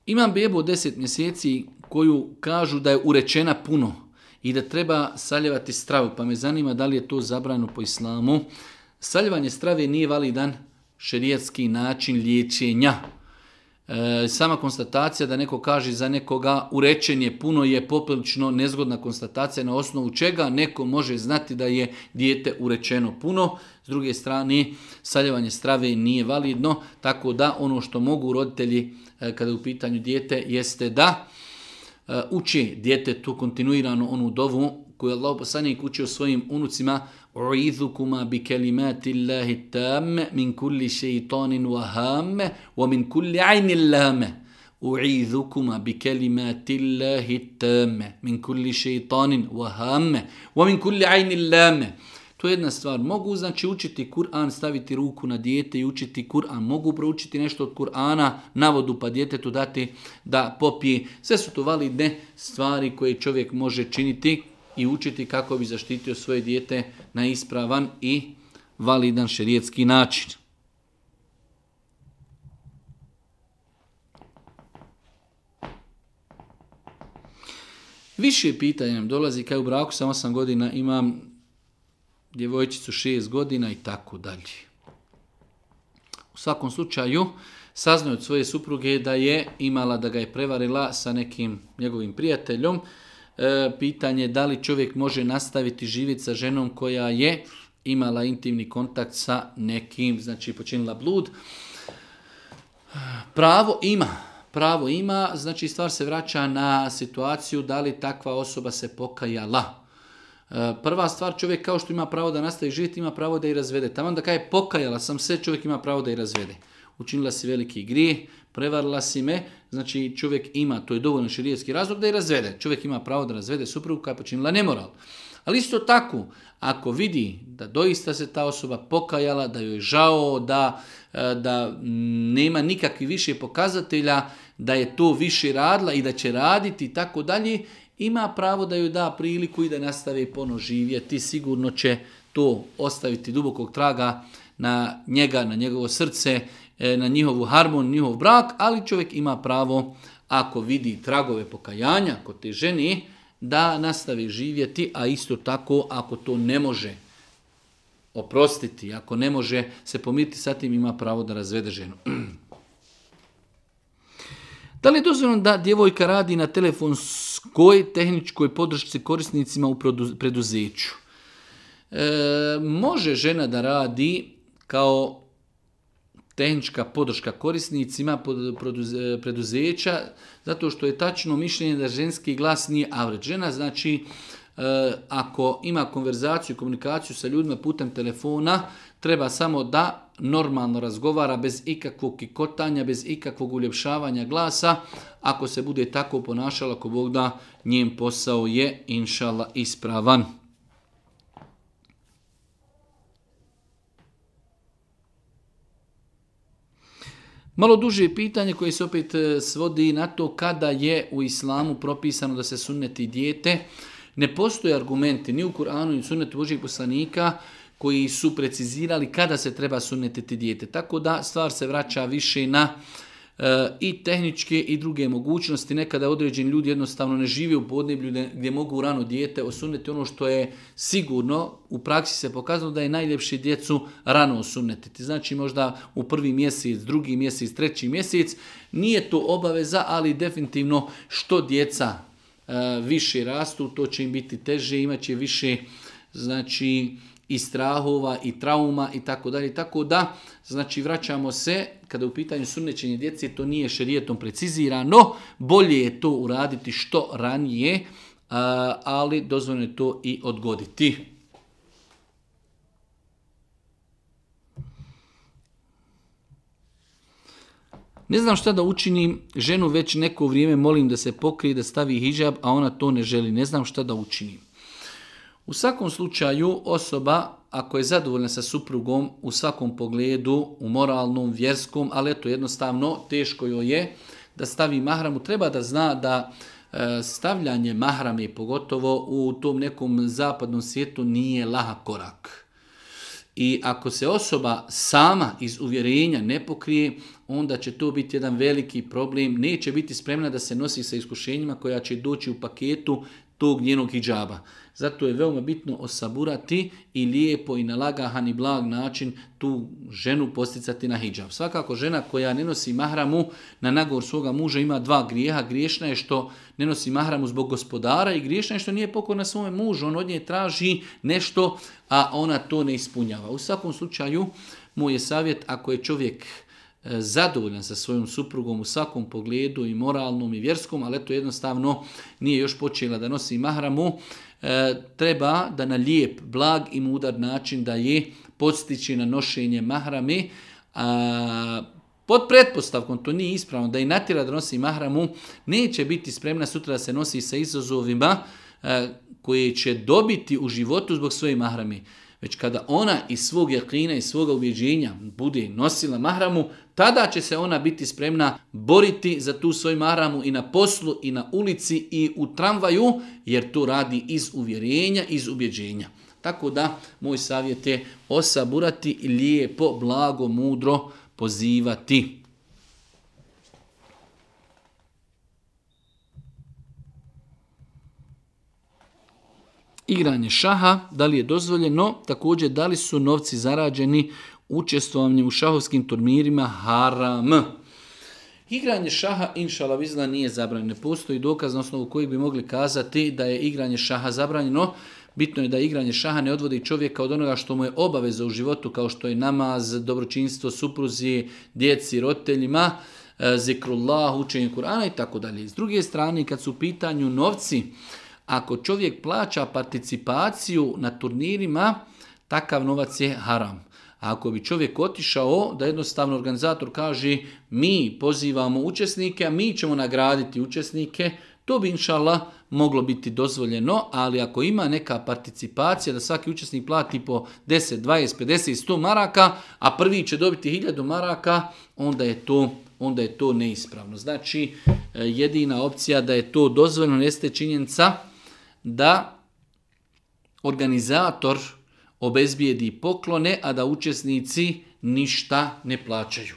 Imam bebu 10 mjeseci, koju kažu da je urečena puno i da treba saljevati stravu, pa me zanima da li je to zabrano po islamu. Saljevanje strave nije validan šerijetski način liječenja. E, sama konstatacija da neko kaže za nekoga urečenje puno je poprilično nezgodna konstatacija na osnovu čega neko može znati da je dijete urečeno puno. S druge strane, saljevanje strave nije validno, tako da ono što mogu roditelji e, kada u pitanju dijete jeste da e, uče djetetu kontinuirano onu dovu koju je Allah poslanik učio svojim unucima uizukuma bi kelimati Allahi tamme min kulli šeitanin vahamme wa min kulli ajnin lame uizukuma bi kelimati Allahi الله min kulli šeitanin شيطان wa min kulli عين lame To je jedna stvar. Mogu znači učiti Kur'an, staviti ruku na dijete i učiti Kur'an. Mogu proučiti nešto od Kur'ana, navodu pa djetetu dati da popije. Sve su to validne stvari koje čovjek može činiti i učiti kako bi zaštitio svoje dijete na ispravan i validan šerijetski način. Više pitanja nam dolazi kaj u braku sam 8 godina imam djevojčicu šest godina i tako dalje. U svakom slučaju, saznaju od svoje supruge da je imala, da ga je prevarila sa nekim njegovim prijateljom. E, pitanje je da li čovjek može nastaviti živjeti sa ženom koja je imala intimni kontakt sa nekim, znači počinila blud. Pravo ima, pravo ima, znači stvar se vraća na situaciju da li takva osoba se pokajala. Eh, prva stvar čovjek kao što ima pravo da nastavi živjeti, ima pravo da i razvede. Tamo da kada je pokajala sam se, čovjek ima pravo da i razvede. Učinila si veliki grije, prevarila si me, znači čovjek ima, to je dovoljno širijetski razlog da i razvede. Čovjek ima pravo da razvede suprugu kada je počinila nemoral. Ali isto tako, ako vidi da doista se ta osoba pokajala, da joj je žao, da, eh, da nema nikakvi više pokazatelja, da je to više radila i da će raditi i tako dalje, ima pravo da joj da priliku i da nastave pono živjeti, sigurno će to ostaviti dubokog traga na njega, na njegovo srce, e, na njihovu harmon, njihov brak, ali čovjek ima pravo, ako vidi tragove pokajanja kod te ženi, da nastavi živjeti, a isto tako, ako to ne može oprostiti, ako ne može se pomiriti sa tim, ima pravo da razvede ženu. Da li je dozvoljeno da djevojka radi na telefonu koje tehničkoj podršci korisnicima u preduzeću. E, može žena da radi kao tehnička podrška korisnicima preduzeća, zato što je tačno mišljenje da ženski glas nije avret. Žena znači, e, ako ima konverzaciju, komunikaciju sa ljudima putem telefona, treba samo da normalno razgovara bez ikakvog kikotanja, bez ikakvog uljepšavanja glasa. Ako se bude tako ponašala ko Bog da, njen posao je, inšala, ispravan. Malo duže pitanje koje se opet e, svodi na to kada je u islamu propisano da se sunneti dijete. Ne postoje argumenti ni u Kur'anu ni u sunnetu Božih poslanika koji koji su precizirali kada se treba sunetiti dijete. Tako da stvar se vraća više na e, i tehničke i druge mogućnosti. Nekada određen ljudi jednostavno ne žive u podneblju gdje mogu rano dijete osuneti ono što je sigurno u praksi se pokazano da je najljepši djecu rano osunetiti. Znači možda u prvi mjesec, drugi mjesec, treći mjesec. Nije to obaveza, ali definitivno što djeca e, više rastu, to će im biti teže, imaće više... E, znači i strahova i trauma i tako dalje. Tako da, znači vraćamo se, kada u pitanju sunnećenje djece, to nije šerijetom precizirano, bolje je to uraditi što ranije, ali dozvoljno je to i odgoditi. Ne znam šta da učinim, ženu već neko vrijeme molim da se pokrije, da stavi hijab, a ona to ne želi. Ne znam šta da učinim. U svakom slučaju osoba ako je zadovoljna sa suprugom u svakom pogledu, u moralnom, vjerskom, ali eto jednostavno teško joj je da stavi mahramu, treba da zna da e, stavljanje mahrame pogotovo u tom nekom zapadnom svijetu nije laha korak. I ako se osoba sama iz uvjerenja ne pokrije, onda će to biti jedan veliki problem. Neće biti spremna da se nosi sa iskušenjima koja će doći u paketu tog njenog hijjaba. Zato je veoma bitno osaburati i lijepo i na lagahan i blag način tu ženu posticati na hijjab. Svakako žena koja ne nosi mahramu na nagor svoga muža ima dva grijeha. Griješna je što ne nosi mahramu zbog gospodara i griješna je što nije pokorna svome mužu. On od nje traži nešto, a ona to ne ispunjava. U svakom slučaju, moj je savjet, ako je čovjek... E, zadovoljan sa svojom suprugom u svakom pogledu i moralnom i vjerskom, ali to jednostavno nije još počela da nosi mahramu, e, treba da na lijep, blag i mudar način da je podstići na nošenje mahrame, a, pod pretpostavkom, to nije ispravno, da je natjela da nosi mahramu, neće biti spremna sutra da se nosi sa izazovima e, koje će dobiti u životu zbog svoje mahrame već kada ona iz svog jakina i svoga ubjeđenja bude nosila mahramu, tada će se ona biti spremna boriti za tu svoju mahramu i na poslu i na ulici i u tramvaju, jer to radi iz uvjerenja, iz ubjeđenja. Tako da, moj savjet je osaburati lijepo, blago, mudro pozivati mahramu. igranje šaha, da li je dozvoljeno, također da li su novci zarađeni učestvovanjem u šahovskim turnirima haram. Igranje šaha, inšala vizla, nije zabranjeno. Postoji dokaz na osnovu kojeg bi mogli kazati da je igranje šaha zabranjeno. Bitno je da igranje šaha ne odvodi čovjeka od onoga što mu je obaveza u životu, kao što je namaz, dobročinstvo, supruzi, djeci, roteljima, e, zikrullah, učenje Kur'ana i tako dalje. S druge strane, kad su u pitanju novci, ako čovjek plaća participaciju na turnirima, takav novac je haram. Ako bi čovjek otišao da jednostavno organizator kaže mi pozivamo učesnike, a mi ćemo nagraditi učesnike, to bi inšala moglo biti dozvoljeno, ali ako ima neka participacija da svaki učesnik plati po 10, 20, 50, 100 maraka, a prvi će dobiti 1000 maraka, onda je to onda je to neispravno. Znači, e, jedina opcija da je to dozvoljno jeste činjenica da organizator obezbijedi poklone, a da učesnici ništa ne plaćaju.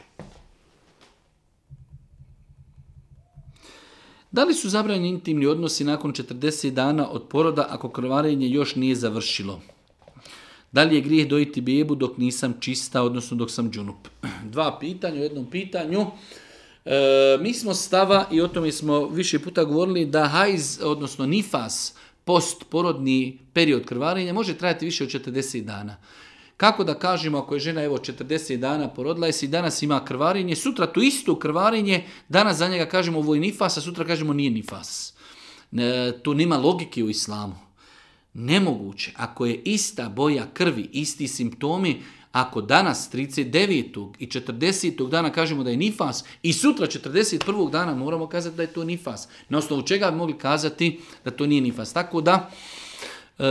Da li su zabranjeni intimni odnosi nakon 40 dana od poroda ako krvarenje još nije završilo? Da li je grijeh dojiti bijebu dok nisam čista, odnosno dok sam džunup? Dva pitanja u jednom pitanju. E, mi smo stava, i o tome smo više puta govorili, da hajz, odnosno nifas, postporodni period krvarenja može trajati više od 40 dana. Kako da kažemo ako je žena evo 40 dana porodila i danas ima krvarenje, sutra to isto krvarenje, danas za njega kažemo ovo je nifas, a sutra kažemo nije nifas. E, to nema logike u islamu. Nemoguće. Ako je ista boja krvi, isti simptomi, Ako danas 39. i 40. dana kažemo da je nifas i sutra 41. dana moramo kazati da je to nifas. Na osnovu čega bi mogli kazati da to nije nifas. Tako da, e,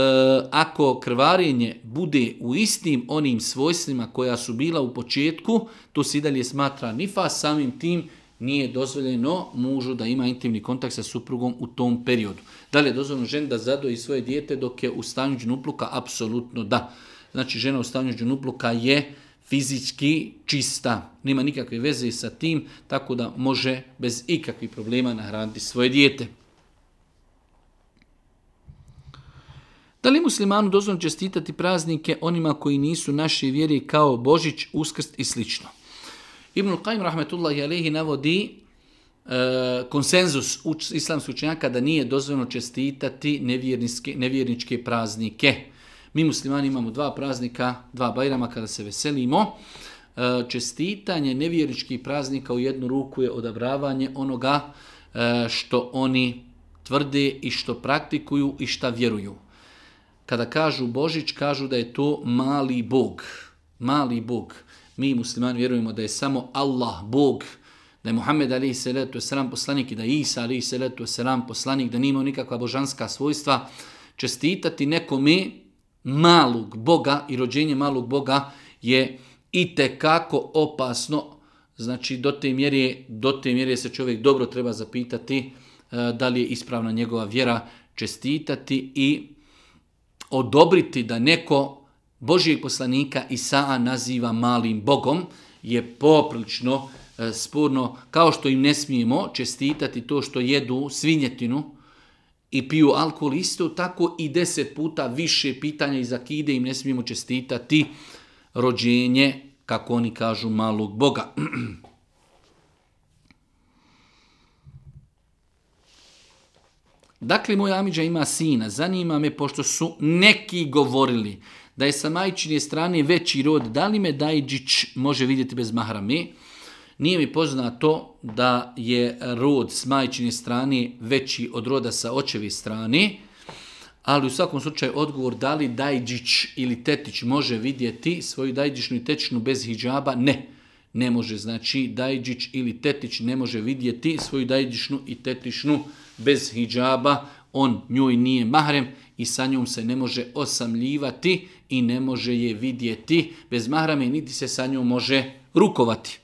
ako krvarenje bude u istim onim svojstvima koja su bila u početku, to se i dalje smatra nifas, samim tim nije dozvoljeno mužu da ima intimni kontakt sa suprugom u tom periodu. Da li je dozvoljeno žen da zadoji svoje dijete dok je u stanju džnupluka? Apsolutno da znači žena u stanju džunupluka je fizički čista, nima nikakve veze sa tim, tako da može bez ikakvih problema nahraniti svoje dijete. Da li muslimanu dozvom čestitati praznike onima koji nisu naše vjeri kao Božić, Uskrst i slično? Ibn Qaim rahmetullahi alihi navodi e, konsenzus islamskog učenjaka da nije dozvoljno čestitati nevjerničke praznike. Mi muslimani imamo dva praznika, dva bajrama kada se veselimo. E, čestitanje nevjeričkih praznika u jednu ruku je odabravanje onoga e, što oni tvrde i što praktikuju i što vjeruju. Kada kažu Božić, kažu da je to mali Bog. Mali Bog. Mi muslimani vjerujemo da je samo Allah Bog, da je Muhammed alaihi salatu wasalam poslanik i da je Isa alaihi salatu wasalam poslanik, da nima nikakva božanska svojstva čestitati nekome malog boga i rođenje malog boga je i te kako opasno. Znači do te mjere do te mjere se čovjek dobro treba zapitati e, da li je ispravna njegova vjera čestitati i odobriti da neko Božijeg poslanika Isaa naziva malim bogom je poprilično e, spurno, kao što im ne smijemo čestitati to što jedu svinjetinu, e, i piju alkohol isto tako i deset puta više pitanja iz akide im ne smijemo čestitati rođenje, kako oni kažu, malog Boga. dakle, moja Amidža ima sina. Zanima me, pošto su neki govorili da je sa majčine strane veći rod, da li me Dajđić može vidjeti bez mahrame? Ne. Nije mi poznato da je rod s majčine strane veći od roda sa očevi strane, ali u svakom slučaju odgovor da li dajđić ili tetić može vidjeti svoju dajđičnu i tetičnu bez hijjaba, ne. Ne može, znači dajđić ili tetić ne može vidjeti svoju dajđičnu i tetičnu bez hijjaba, on njoj nije mahrem i sa njom se ne može osamljivati i ne može je vidjeti bez mahrame i niti se sa njom može rukovati.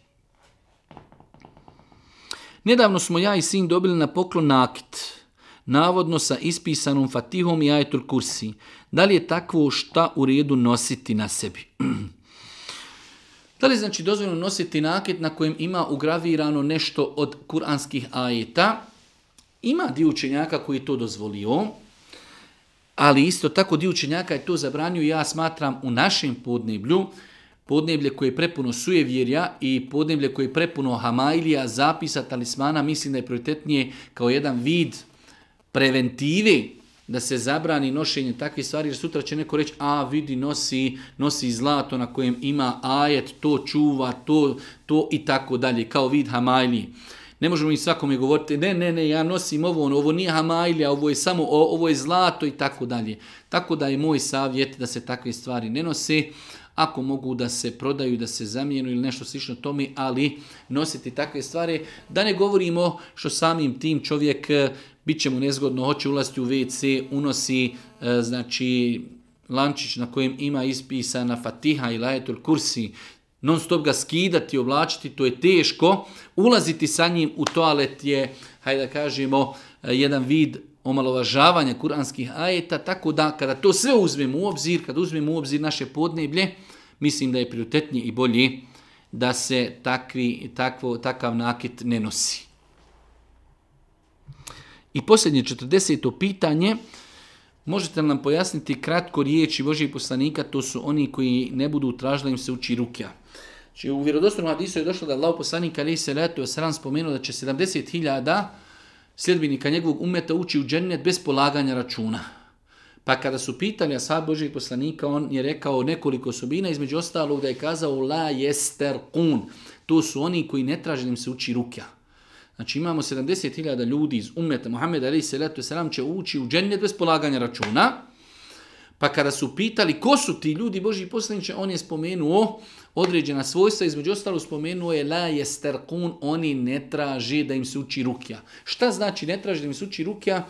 Nedavno smo ja i sin dobili na poklon nakit, navodno sa ispisanom fatihom i ajetul kursi. Da li je takvo šta u redu nositi na sebi? Da li znači dozvoljno nositi nakit na kojem ima ugravirano nešto od kuranskih ajeta? Ima dio učenjaka koji je to dozvolio, ali isto tako dio učenjaka je to zabranio. Ja smatram u našem podneblju, podneblje koje je prepuno sujevjerja i podneblje koje je prepuno hamailija, zapisa, talismana, mislim da je prioritetnije kao jedan vid preventive da se zabrani nošenje takve stvari, jer sutra će neko reći, a vidi, nosi, nosi zlato na kojem ima ajet, to čuva, to, to i tako dalje, kao vid hamailije. Ne možemo mi svakome govoriti, ne, ne, ne, ja nosim ovo, ono, ovo nije hamailija, ovo je samo, ovo je zlato i tako dalje. Tako da je moj savjet da se takve stvari ne nose, ako mogu da se prodaju, da se zamijenu ili nešto slično tome, ali nositi takve stvari. Da ne govorimo što samim tim čovjek e, bit će mu nezgodno, hoće ulaziti u WC, unosi e, znači, lančić na kojem ima ispisana Fatiha i Lajetul Kursi, non stop ga skidati, oblačiti, to je teško. Ulaziti sa njim u toalet je, hajde da kažemo, e, jedan vid omalovažavanja kuranskih ajeta, tako da kada to sve uzmemo u obzir, kada uzmemo u obzir naše podneblje, mislim da je prioritetnije i bolje da se takvi, takvo, takav nakit ne nosi. I posljednje 40. pitanje, možete li nam pojasniti kratko riječi Božijeg poslanika, to su oni koji ne budu tražili im se uči rukja. Znači, u vjerodostorom hadisu je došlo da Allah poslanika, ali se letu, je sran spomenuo da će 70.000 sljedbenika njegovog umeta uči u džennet bez polaganja računa. Pa kada su pitali Asab Božijeg poslanika, on je rekao nekoliko osobina, između ostalog da je kazao La jester kun. To su oni koji ne traže da im se uči rukja. Znači imamo 70.000 ljudi iz umeta Muhammeda, ali se letu se nam će uči u džennet bez polaganja računa. Pa kada su pitali ko su ti ljudi Boži poslaniče, on je spomenuo određena svojstva, između ostalo spomenuo je la jesterkun, oni ne traže da im se uči rukja. Šta znači ne traže da im se uči rukja? Uh,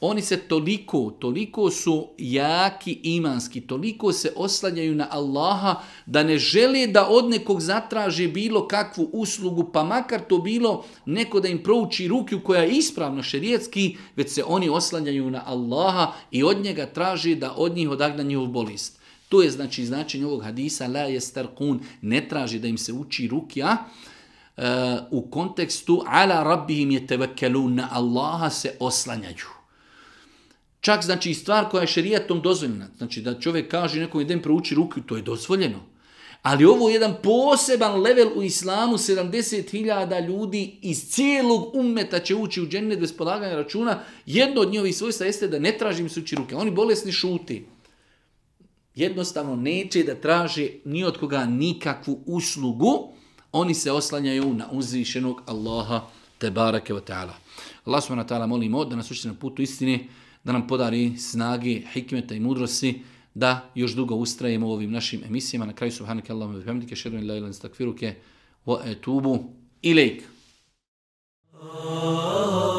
oni se toliko, toliko su jaki imanski, toliko se oslanjaju na Allaha da ne žele da od nekog zatraže bilo kakvu uslugu, pa makar to bilo neko da im prouči ruku koja je ispravno šerijetski, već se oni oslanjaju na Allaha i od njega traže da od njih odagna njihov bolist. To je znači značenje ovog hadisa, la jester kun, ne traži da im se uči ruki, a? Uh, u kontekstu ala rabbihim je tevekelu na Allaha se oslanjaju. Čak znači i stvar koja je šerijatom dozvoljena. Znači da čovjek kaže nekom jedan prouči ruku, to je dozvoljeno. Ali ovo je jedan poseban level u islamu, 70.000 ljudi iz cijelog umeta će ući u džennet bez polaganja računa. Jedno od njovih svojstva jeste da ne traži im sući ruke. Oni bolesni šuti. Jednostavno neće da traže ni od koga nikakvu uslugu. Oni se oslanjaju na uzvišenog Allaha te barake wa ta'ala. Allah subhanahu wa ta'ala molimo da nas učite na putu istine da nam podari snage, hikmeta i mudrosti da još dugo ustrajemo u ovim našim emisijama. Na kraju subhanike Allahumma wa bihamdike, shirun la ilaha illa wa etubu ilejk. Oh, oh, oh.